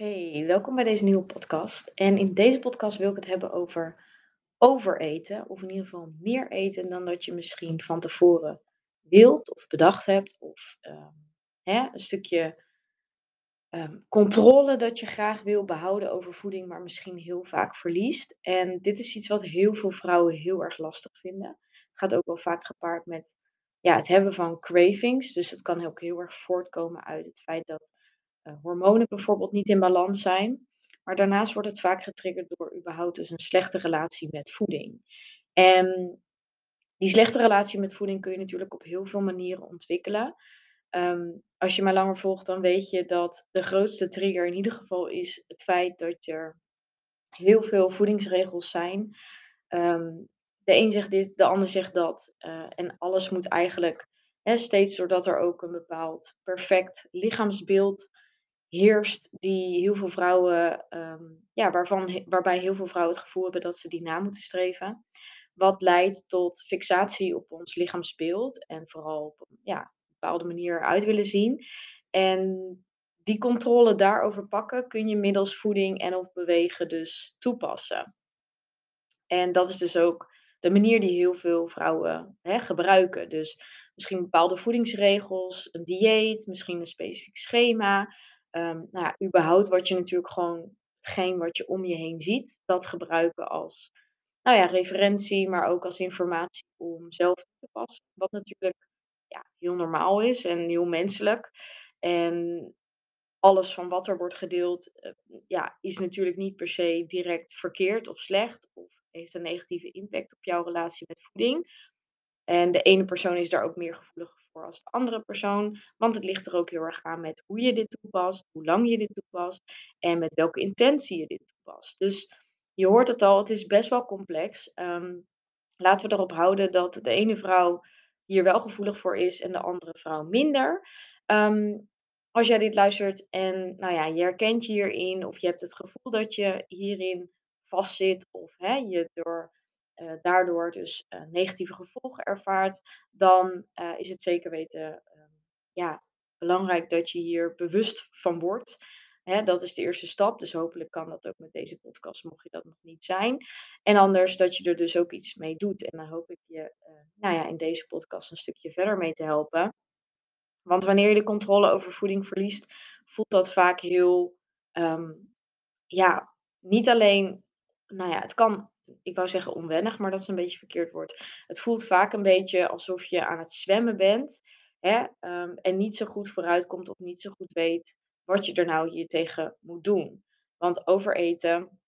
Hey, welkom bij deze nieuwe podcast. En in deze podcast wil ik het hebben over overeten, of in ieder geval meer eten dan dat je misschien van tevoren wilt of bedacht hebt, of ehm, hè, een stukje ehm, controle dat je graag wil behouden over voeding, maar misschien heel vaak verliest. En dit is iets wat heel veel vrouwen heel erg lastig vinden. Gaat ook wel vaak gepaard met ja, het hebben van cravings. Dus het kan ook heel erg voortkomen uit het feit dat hormonen bijvoorbeeld niet in balans zijn. Maar daarnaast wordt het vaak getriggerd door überhaupt dus een slechte relatie met voeding. En die slechte relatie met voeding kun je natuurlijk op heel veel manieren ontwikkelen. Ehm, als je mij langer volgt, dan weet je dat de grootste trigger in ieder geval is het feit dat er heel veel voedingsregels zijn. Ehm, de een zegt dit, de ander zegt dat. eh, en alles moet eigenlijk, hè, steeds doordat er ook een bepaald perfect lichaamsbeeld heerst, die heel veel vrouwen, ehm, ja, waarvan, waarbij heel veel vrouwen het gevoel hebben dat ze die na moeten streven. Wat leidt tot fixatie op ons lichaamsbeeld en vooral op een ja, bepaalde manier eruit willen zien. En die controle daarover pakken kun je middels voeding en of bewegen dus toepassen. En dat is dus ook de manier die heel veel vrouwen hè, gebruiken. Dus misschien bepaalde voedingsregels, een dieet, misschien een specifiek schema. Ehm, nou überhaupt wat je natuurlijk gewoon, hetgeen wat je om je heen ziet, dat gebruiken als nou ja, referentie, maar ook als informatie om zelf te passen. Wat natuurlijk ja, heel normaal is en heel menselijk. En alles van wat er wordt gedeeld, eh, ja, is natuurlijk niet per se direct verkeerd of slecht of heeft een negatieve impact op jouw relatie met voeding. En de ene persoon is daar ook meer gevoelig voor als de andere persoon, want het ligt er ook heel erg aan met hoe je dit toepast, hoe lang je dit toepast en met welke intentie je dit toepast. Dus je hoort het al, het is best wel complex. Ehm, laten we erop houden dat de ene vrouw hier wel gevoelig voor is en de andere vrouw minder. Ehm, als jij dit luistert en nou ja, je herkent je hierin of je hebt het gevoel dat je hierin vastzit of hè, je door, eh, daardoor dus eh, negatieve gevolgen ervaart, dan eh, is het zeker weten ehm, ja, belangrijk dat je hier bewust van wordt. Dat is de eerste stap, dus hopelijk kan dat ook met deze podcast, mocht je dat nog niet zijn. En anders dat je er dus ook iets mee doet. En dan hoop ik je nou ja, in deze podcast een stukje verder mee te helpen. Want wanneer je de controle over voeding verliest, voelt dat vaak heel, ehm, ja, niet alleen, nou ja, het kan, ik wou zeggen onwennig, maar dat is een beetje verkeerd woord. Het voelt vaak een beetje alsof je aan het zwemmen bent, hè, ehm, en niet zo goed vooruitkomt of niet zo goed weet wat je er nou hier tegen moet doen. Want overeten,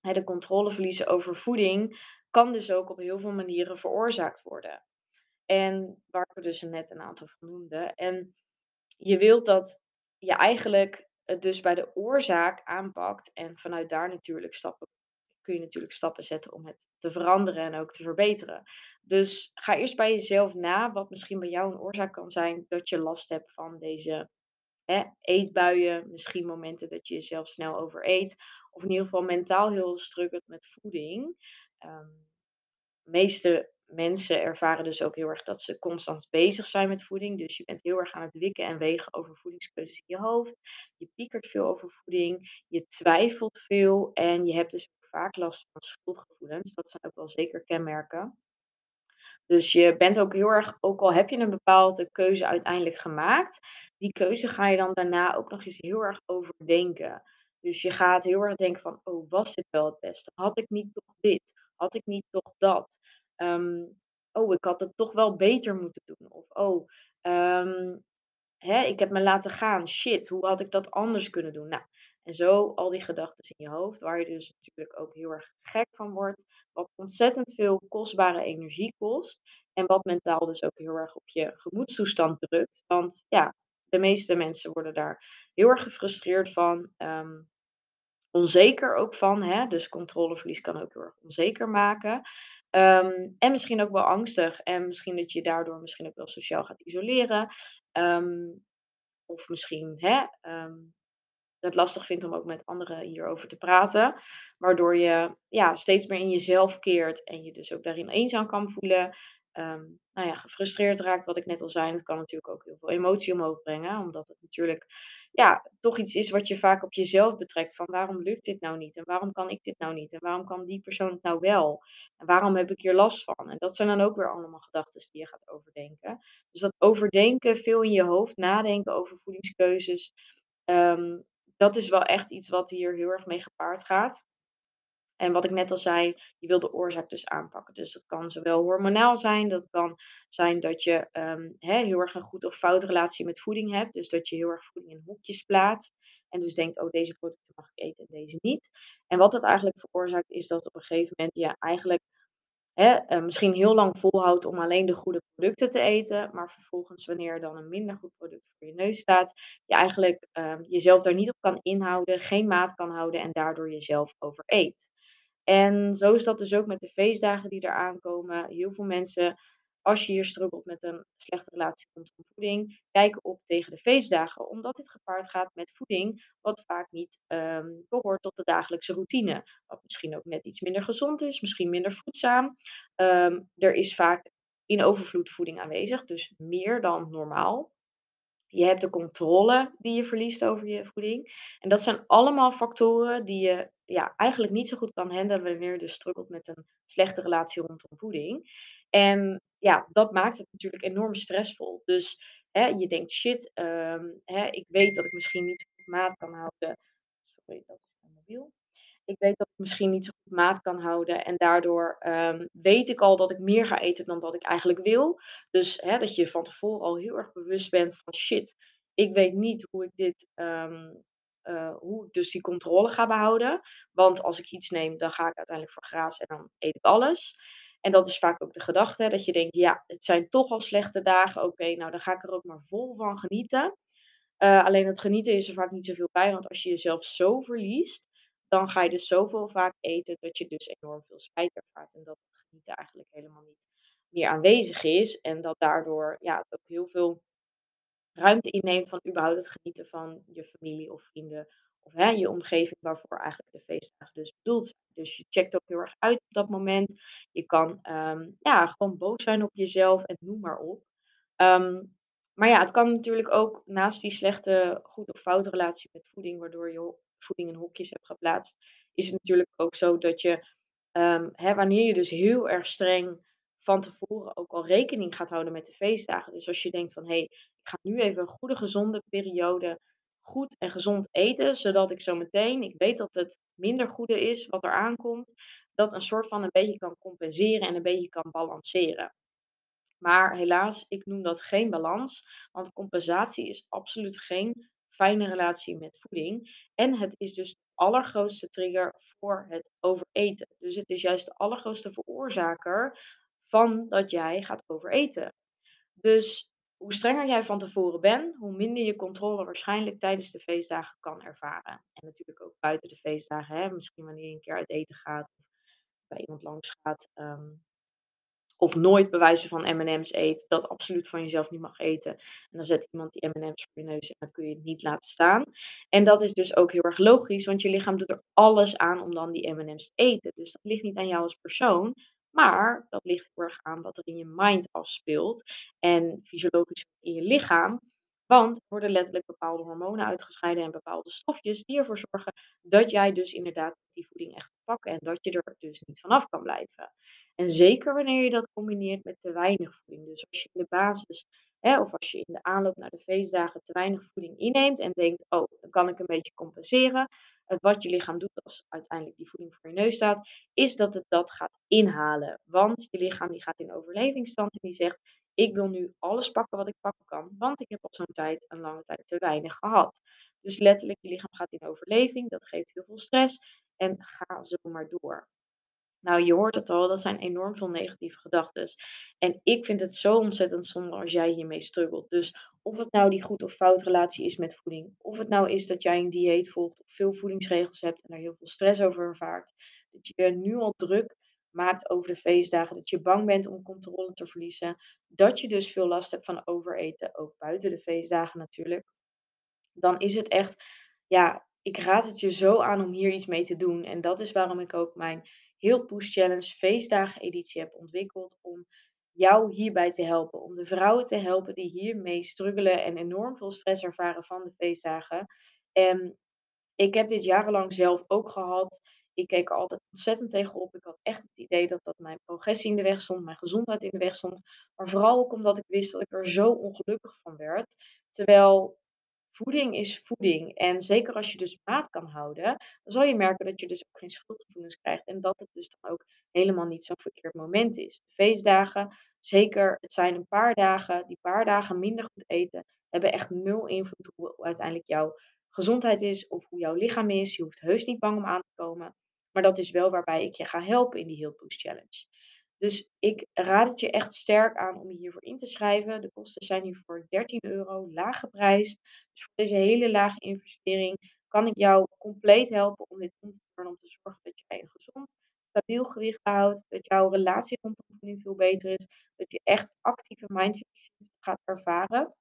hè, de controle verliezen over voeding, kan dus ook op heel veel manieren veroorzaakt worden. En waar er dus net een aantal van noemde. En je wilt dat je eigenlijk het dus bij de oorzaak aanpakt en vanuit daar natuurlijk stappen kun je natuurlijk stappen zetten om het te veranderen en ook te verbeteren. Dus ga eerst bij jezelf na wat misschien bij jou een oorzaak kan zijn dat je last hebt van deze hè, eetbuien, misschien momenten dat je jezelf snel overeet, of in ieder geval mentaal heel struggelt met voeding. Ehm, de meeste mensen ervaren dus ook heel erg dat ze constant bezig zijn met voeding. Dus je bent heel erg aan het wikken en wegen over voedingskeuzes in je hoofd. Je piekert veel over voeding. Je twijfelt veel. En je hebt dus vaak last van schuldgevoelens. Dat zijn ook wel zeker kenmerken. Dus je bent ook heel erg, ook al heb je een bepaalde keuze uiteindelijk gemaakt, die keuze ga je dan daarna ook nog eens heel erg overdenken. Dus je gaat heel erg denken van, oh, was dit wel het beste? Had ik niet toch dit? Had ik niet toch dat? Ehm, oh, ik had het toch wel beter moeten doen. Of, oh, ehm, Hè, ik heb me laten gaan. Shit, hoe had ik dat anders kunnen doen? Nou, en zo al die gedachten in je hoofd, waar je dus natuurlijk ook heel erg gek van wordt, wat ontzettend veel kostbare energie kost en wat mentaal dus ook heel erg op je gemoedstoestand drukt. Want ja, de meeste mensen worden daar heel erg gefrustreerd van, ehm, onzeker ook van, hè, dus controleverlies kan ook heel erg onzeker maken. Ehm, en misschien ook wel angstig en misschien dat je daardoor misschien ook wel sociaal gaat isoleren. Ehm, of misschien hè, het lastig vindt om ook met anderen hierover te praten. Waardoor je ja, steeds meer in jezelf keert en je dus ook daarin eenzaam kan voelen. ehm, nou ja, gefrustreerd raakt, wat ik net al zei. Het kan natuurlijk ook heel veel emotie omhoog brengen, omdat het natuurlijk ja, toch iets is wat je vaak op jezelf betrekt. Van waarom lukt dit nou niet? En waarom kan ik dit nou niet? En waarom kan die persoon het nou wel? En waarom heb ik hier last van? En dat zijn dan ook weer allemaal gedachten die je gaat overdenken. Dus dat overdenken, veel in je hoofd nadenken over voedingskeuzes, ehm, dat is wel echt iets wat hier heel erg mee gepaard gaat. En wat ik net al zei, je wil de oorzaak dus aanpakken. Dus dat kan zowel hormonaal zijn, dat kan zijn dat je ehm, heel erg een goed of fout relatie met voeding hebt. Dus dat je heel erg voeding in hokjes plaatst. En dus denkt, oh deze producten mag ik eten en deze niet. En wat dat eigenlijk veroorzaakt, is dat op een gegeven moment je eigenlijk eh, misschien heel lang volhoudt om alleen de goede producten te eten. Maar vervolgens, wanneer er dan een minder goed product voor je neus staat, je eigenlijk ehm, jezelf daar niet op kan inhouden, geen maat kan houden en daardoor jezelf overeet. En zo is dat dus ook met de feestdagen die eraan komen. Heel veel mensen, als je hier struggelt met een slechte relatie rondom voeding, kijken op tegen de feestdagen, omdat dit gepaard gaat met voeding, wat vaak niet ehm, behoort tot de dagelijkse routine. Wat misschien ook net iets minder gezond is, misschien minder voedzaam. Ehm, er is vaak in overvloed voeding aanwezig, dus meer dan normaal. Je hebt de controle die je verliest over je voeding. En dat zijn allemaal factoren die je ja, eigenlijk niet zo goed kan handelen wanneer je dus struggelt met een slechte relatie rondom voeding. En ja, dat maakt het natuurlijk enorm stressvol. Dus hè, je denkt, shit, ehm, hè, ik weet dat ik misschien niet op maat kan houden. Sorry, dat is mijn mobiel. Ik weet dat ik misschien niet zo goed maat kan houden en daardoor, ehm, weet ik al dat ik meer ga eten dan dat ik eigenlijk wil. Dus, hè, dat je van tevoren al heel erg bewust bent van: "Shit, ik weet niet hoe ik dit, ehm, eh, hoe ik dus die controle ga behouden. Want als ik iets neem, dan ga ik uiteindelijk voor grazen en dan eet ik alles." En dat is vaak ook de gedachte, dat je denkt: "Ja, het zijn toch al slechte dagen. Oké, nou dan ga ik er ook maar vol van genieten." Eh, alleen het genieten is er vaak niet zoveel bij, want als je jezelf zo verliest, dan ga je dus zoveel vaak eten dat je dus enorm veel spijt ervaart. En dat het genieten eigenlijk helemaal niet meer aanwezig is. En dat daardoor ja, het ook heel veel ruimte inneemt van überhaupt het genieten van je familie of vrienden. Of je omgeving waarvoor eigenlijk de feestdagen dus bedoeld zijn. Dus je checkt ook heel erg uit op dat moment. Je kan ehm, ja, gewoon boos zijn op jezelf en noem maar op. Ehm, maar ja, het kan natuurlijk ook naast die slechte goed of fout relatie met voeding, waardoor je voeding in hokjes hebt geplaatst, is het natuurlijk ook zo dat je, ehm, hè, wanneer je dus heel erg streng van tevoren ook al rekening gaat houden met de feestdagen. Dus als je denkt van, hé, hey, ik ga nu even een goede gezonde periode goed en gezond eten, zodat ik zo meteen, ik weet dat het minder goede is wat er aankomt, dat een soort van een beetje kan compenseren en een beetje kan balanceren. Maar helaas, ik noem dat geen balans, want compensatie is absoluut geen fijne relatie met voeding. En het is dus de allergrootste trigger voor het overeten. Dus het is juist de allergrootste veroorzaker van dat jij gaat overeten. Dus hoe strenger jij van tevoren bent, hoe minder je controle waarschijnlijk tijdens de feestdagen kan ervaren. En natuurlijk ook buiten de feestdagen, hè? misschien wanneer je een keer uit eten gaat of bij iemand langs gaat. ehm, of nooit bij wijze van M&M's eet, dat absoluut van jezelf niet mag eten. En dan zet iemand die M&M's voor je neus en dan kun je het niet laten staan. En dat is dus ook heel erg logisch, want je lichaam doet er alles aan om dan die M&M's te eten. Dus dat ligt niet aan jou als persoon, maar dat ligt heel erg aan wat er in je mind afspeelt en fysiologisch in je lichaam. Want er worden letterlijk bepaalde hormonen uitgescheiden en bepaalde stofjes die ervoor zorgen dat jij dus inderdaad die voeding echt pakken en dat je er dus niet vanaf kan blijven. En zeker wanneer je dat combineert met te weinig voeding. Dus als je in de basis, hè, of als je in de aanloop naar de feestdagen te weinig voeding inneemt en denkt, oh, dan kan ik een beetje compenseren. Wat je lichaam doet als uiteindelijk die voeding voor je neus staat, is dat het dat gaat inhalen. Want je lichaam die gaat in overlevingsstand en die zegt, ik wil nu alles pakken wat ik pakken kan, want ik heb al zo'n tijd, een lange tijd te weinig gehad. Dus letterlijk, je lichaam gaat in overleving, dat geeft heel veel stress en ga zo maar door. Nou, je hoort het al, dat zijn enorm veel negatieve gedachten. En ik vind het zo ontzettend zonde als jij hiermee struggelt. Dus of het nou die goed of fout relatie is met voeding, of het nou is dat jij een dieet volgt of veel voedingsregels hebt en er heel veel stress over ervaart, dat je nu al druk maakt over de feestdagen, dat je bang bent om controle te verliezen, dat je dus veel last hebt van overeten, ook buiten de feestdagen natuurlijk dan is het echt, ja, ik raad het je zo aan om hier iets mee te doen. En dat is waarom ik ook mijn Heel Push Challenge feestdagen editie heb ontwikkeld. Om jou hierbij te helpen. Om de vrouwen te helpen die hiermee struggelen en enorm veel stress ervaren van de feestdagen. En ik heb dit jarenlang zelf ook gehad. Ik keek er altijd ontzettend tegenop. Ik had echt het idee dat dat mijn progressie in de weg stond, mijn gezondheid in de weg stond. Maar vooral ook omdat ik wist dat ik er zo ongelukkig van werd. Terwijl voeding is voeding. En zeker als je dus maat kan houden, dan zal je merken dat je dus ook geen schuldgevoelens krijgt. En dat het dus dan ook helemaal niet zo'n verkeerd moment is. De feestdagen, zeker, het zijn een paar dagen. Die paar dagen minder goed eten hebben echt nul invloed hoe uiteindelijk jouw gezondheid is of hoe jouw lichaam is. Je hoeft heus niet bang om aan te komen. Maar dat is wel waarbij ik je ga helpen in die Heal Boost Challenge. Dus ik raad het je echt sterk aan om je hiervoor in te schrijven. De kosten zijn hier voor 13 euro, lage prijs. Dus voor deze hele lage investering kan ik jou compleet helpen om dit om te doen. Om te zorgen dat jij een gezond, stabiel gewicht houdt. Dat jouw relatie rondom voeding veel beter is. Dat je echt actieve mindset gaat ervaren.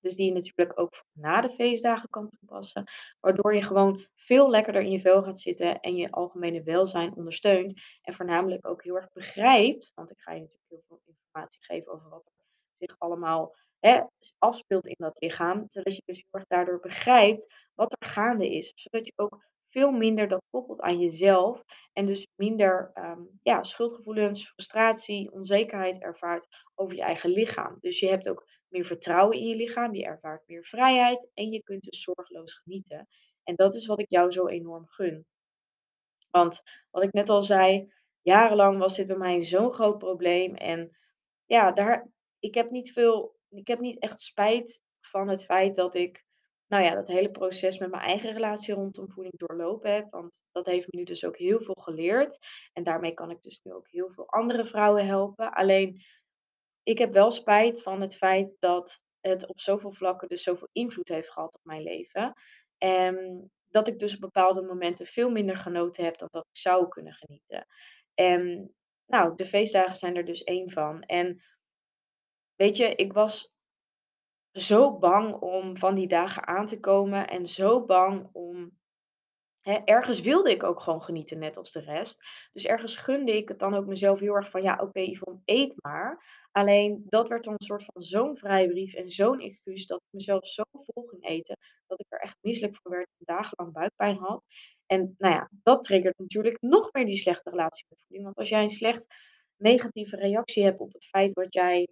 Dus die je natuurlijk ook na de feestdagen kan toepassen. Waardoor je gewoon veel lekkerder in je vel gaat zitten en je algemene welzijn ondersteunt. En voornamelijk ook heel erg begrijpt, want ik ga je natuurlijk heel veel informatie geven over wat zich allemaal hè, afspeelt in dat lichaam. Zodat je dus heel erg daardoor begrijpt wat er gaande is. Zodat je ook veel minder dat koppelt aan jezelf. En dus minder um, ja, schuldgevoelens, frustratie, onzekerheid ervaart over je eigen lichaam. Dus je hebt ook meer vertrouwen in je lichaam, je ervaart meer vrijheid en je kunt dus zorgeloos genieten. En dat is wat ik jou zo enorm gun. Want wat ik net al zei, jarenlang was dit bij mij zo'n groot probleem. En ja, daar, ik heb niet veel, ik heb niet echt spijt van het feit dat ik, nou ja, dat hele proces met mijn eigen relatie rondom voeding doorlopen heb. Want dat heeft me nu dus ook heel veel geleerd. En daarmee kan ik dus nu ook heel veel andere vrouwen helpen. Alleen ik heb wel spijt van het feit dat het op zoveel vlakken dus zoveel invloed heeft gehad op mijn leven. En dat ik dus op bepaalde momenten veel minder genoten heb dan dat ik zou kunnen genieten. En nou, de feestdagen zijn er dus één van. En weet je, ik was zo bang om van die dagen aan te komen en zo bang om ergens wilde ik ook gewoon genieten, net als de rest. Dus ergens gunde ik het dan ook mezelf heel erg van, ja, oké, okay, Yvonne, eet maar. Alleen dat werd dan een soort van zo'n vrijbrief en zo'n excuus dat ik mezelf zo vol ging eten, dat ik er echt misselijk van werd en dagenlang buikpijn had. En nou ja, dat triggert natuurlijk nog meer die slechte relatie met voeding. Want als jij een slecht negatieve reactie hebt op het feit wat jij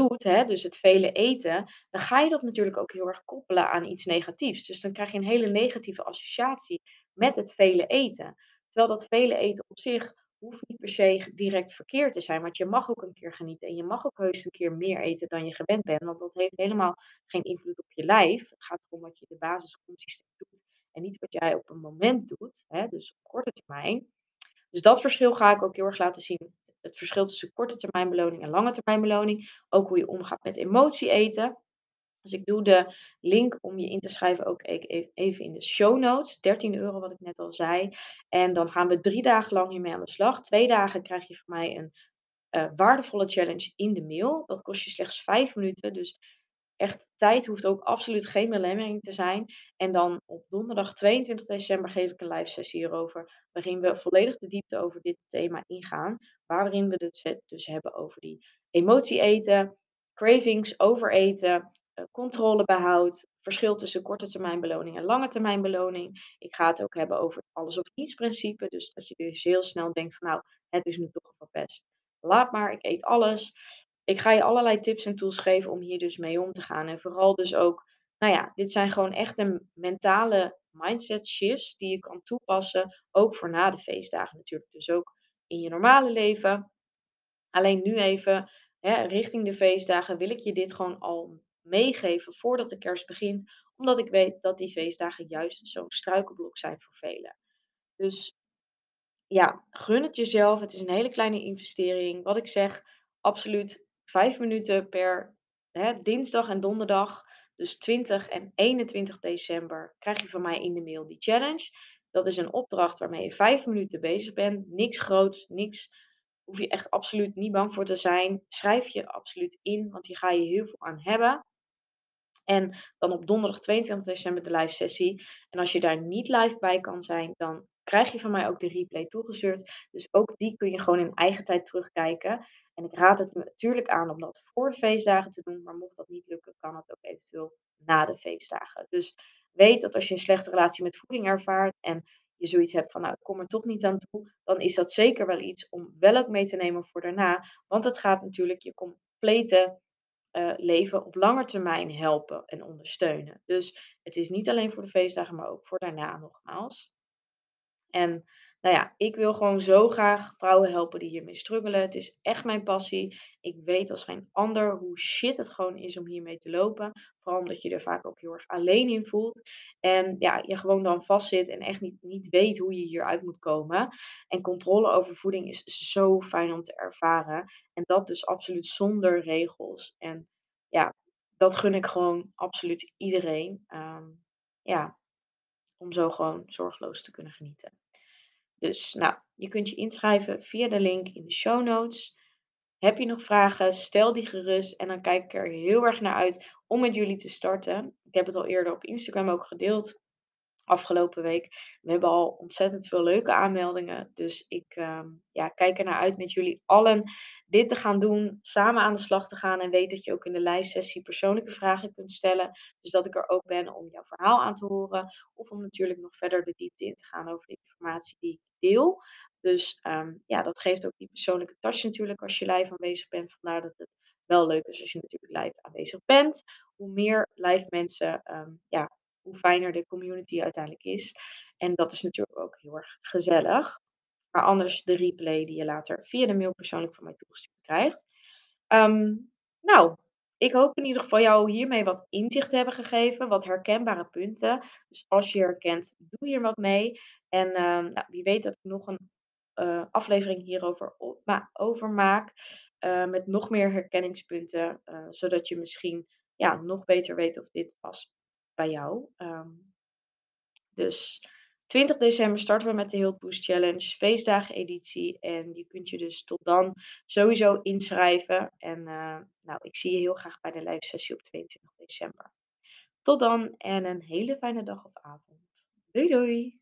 doet, hè, dus het vele eten, dan ga je dat natuurlijk ook heel erg koppelen aan iets negatiefs. Dus dan krijg je een hele negatieve associatie met het vele eten. Terwijl dat vele eten op zich hoeft niet per se direct verkeerd te zijn, want je mag ook een keer genieten en je mag ook heus een keer meer eten dan je gewend bent, want dat heeft helemaal geen invloed op je lijf. Het gaat erom wat je de basis consistent doet en niet wat jij op een moment doet, hè, dus op korte termijn. Dus dat verschil ga ik ook heel erg laten zien het verschil tussen korte termijn beloning en lange termijn beloning. Ook hoe je omgaat met emotie eten. Dus ik doe de link om je in te schrijven ook e-, even in de show notes. 13 euro wat ik net al zei. En dan gaan we drie dagen lang hiermee aan de slag. Twee dagen krijg je van mij een uh, waardevolle challenge in de mail. Dat kost je slechts 5 minuten. Dus echt tijd hoeft ook absoluut geen belemmering te zijn. En dan op donderdag 22 december geef ik een live sessie hierover, waarin we volledig de diepte over dit thema ingaan. Waarin we het dus hebben over die emotie eten, cravings, overeten, eh, controlebehoud, verschil tussen korte termijn beloning en lange termijn beloning. Ik ga het ook hebben over het alles of niets principe. Dus dat je dus heel snel denkt van nou, het is nu toch verpest. Laat maar, ik eet alles ik ga je allerlei tips en tools geven om hier dus mee om te gaan. En vooral dus ook, nou ja, dit zijn gewoon echte mentale mindset shifts die je kan toepassen, ook voor na de feestdagen natuurlijk. Dus ook in je normale leven. Alleen nu even, hè, richting de feestdagen, wil ik je dit gewoon al meegeven voordat de kerst begint. Omdat ik weet dat die feestdagen juist zo'n struikelblok zijn voor velen. Dus ja, gun het jezelf. Het is een hele kleine investering. Wat ik zeg, absoluut vijf minuten per hè, dinsdag en donderdag. Dus 20 en 21 december krijg je van mij in de mail die challenge. Dat is een opdracht waarmee je vijf minuten bezig bent. Niks groots, niks. Hoef je echt absoluut niet bang voor te zijn. Schrijf je absoluut in, want hier ga je heel veel aan hebben. En dan op donderdag 22 december de live sessie. En als je daar niet live bij kan zijn, dan krijg je van mij ook de replay toegestuurd. Dus ook die kun je gewoon in eigen tijd terugkijken. En ik raad het natuurlijk aan om dat voor de feestdagen te doen. Maar mocht dat niet lukken, kan het ook eventueel na de feestdagen. Dus weet dat als je een slechte relatie met voeding ervaart en je zoiets hebt van, nou, ik kom er toch niet aan toe, dan is dat zeker wel iets om wel ook mee te nemen voor daarna. Want het gaat natuurlijk je complete uh, leven op lange termijn helpen en ondersteunen. Dus het is niet alleen voor de feestdagen, maar ook voor daarna nogmaals. En nou ja, ik wil gewoon zo graag vrouwen helpen die hiermee struggelen. Het is echt mijn passie. Ik weet als geen ander hoe shit het gewoon is om hiermee te lopen. Vooral omdat je er vaak ook heel erg alleen in voelt. En ja, je gewoon dan vastzit en echt niet, niet weet hoe je hieruit moet komen. En controle over voeding is zo fijn om te ervaren. En dat dus absoluut zonder regels. En ja, dat gun ik gewoon absoluut iedereen. Ehm, ja, om zo gewoon zorgeloos te kunnen genieten. Dus nou, je kunt je inschrijven via de link in de show notes. Heb je nog vragen? Stel die gerust en dan kijk ik er heel erg naar uit om met jullie te starten. Ik heb het al eerder op Instagram ook gedeeld afgelopen week. We hebben al ontzettend veel leuke aanmeldingen. Dus ik ehm, ja, kijk er naar uit met jullie allen dit te gaan doen, samen aan de slag te gaan. En weet dat je ook in de lijstsessie persoonlijke vragen kunt stellen. Dus dat ik er ook ben om jouw verhaal aan te horen. Of om natuurlijk nog verder de diepte in te gaan over de informatie die ik deel. Dus ehm, ja, dat geeft ook die persoonlijke touch natuurlijk als je live aanwezig bent. Vandaar dat het wel leuk is als je natuurlijk live aanwezig bent. Hoe meer live mensen ehm, ja, hoe fijner de community uiteindelijk is. En dat is natuurlijk ook heel erg gezellig. Maar anders de replay die je later via de mail persoonlijk van mij toegestuurd krijgt. Ehm, nou, ik hoop in ieder geval jou hiermee wat inzicht te hebben gegeven, wat herkenbare punten. Dus als je herkent, doe hier wat mee. En ehm, nou, wie weet dat ik nog een uh, aflevering hierover over maak. Uh, met nog meer herkenningspunten, uh, zodat je misschien ja, nog beter weet of dit past bij jou. Ehm, dus 20 december starten we met de Boost Challenge, feestdagen editie. En je kunt je dus tot dan sowieso inschrijven. En uh, nou, ik zie je heel graag bij de live sessie op 22 december. Tot dan en een hele fijne dag of avond. Doei doei!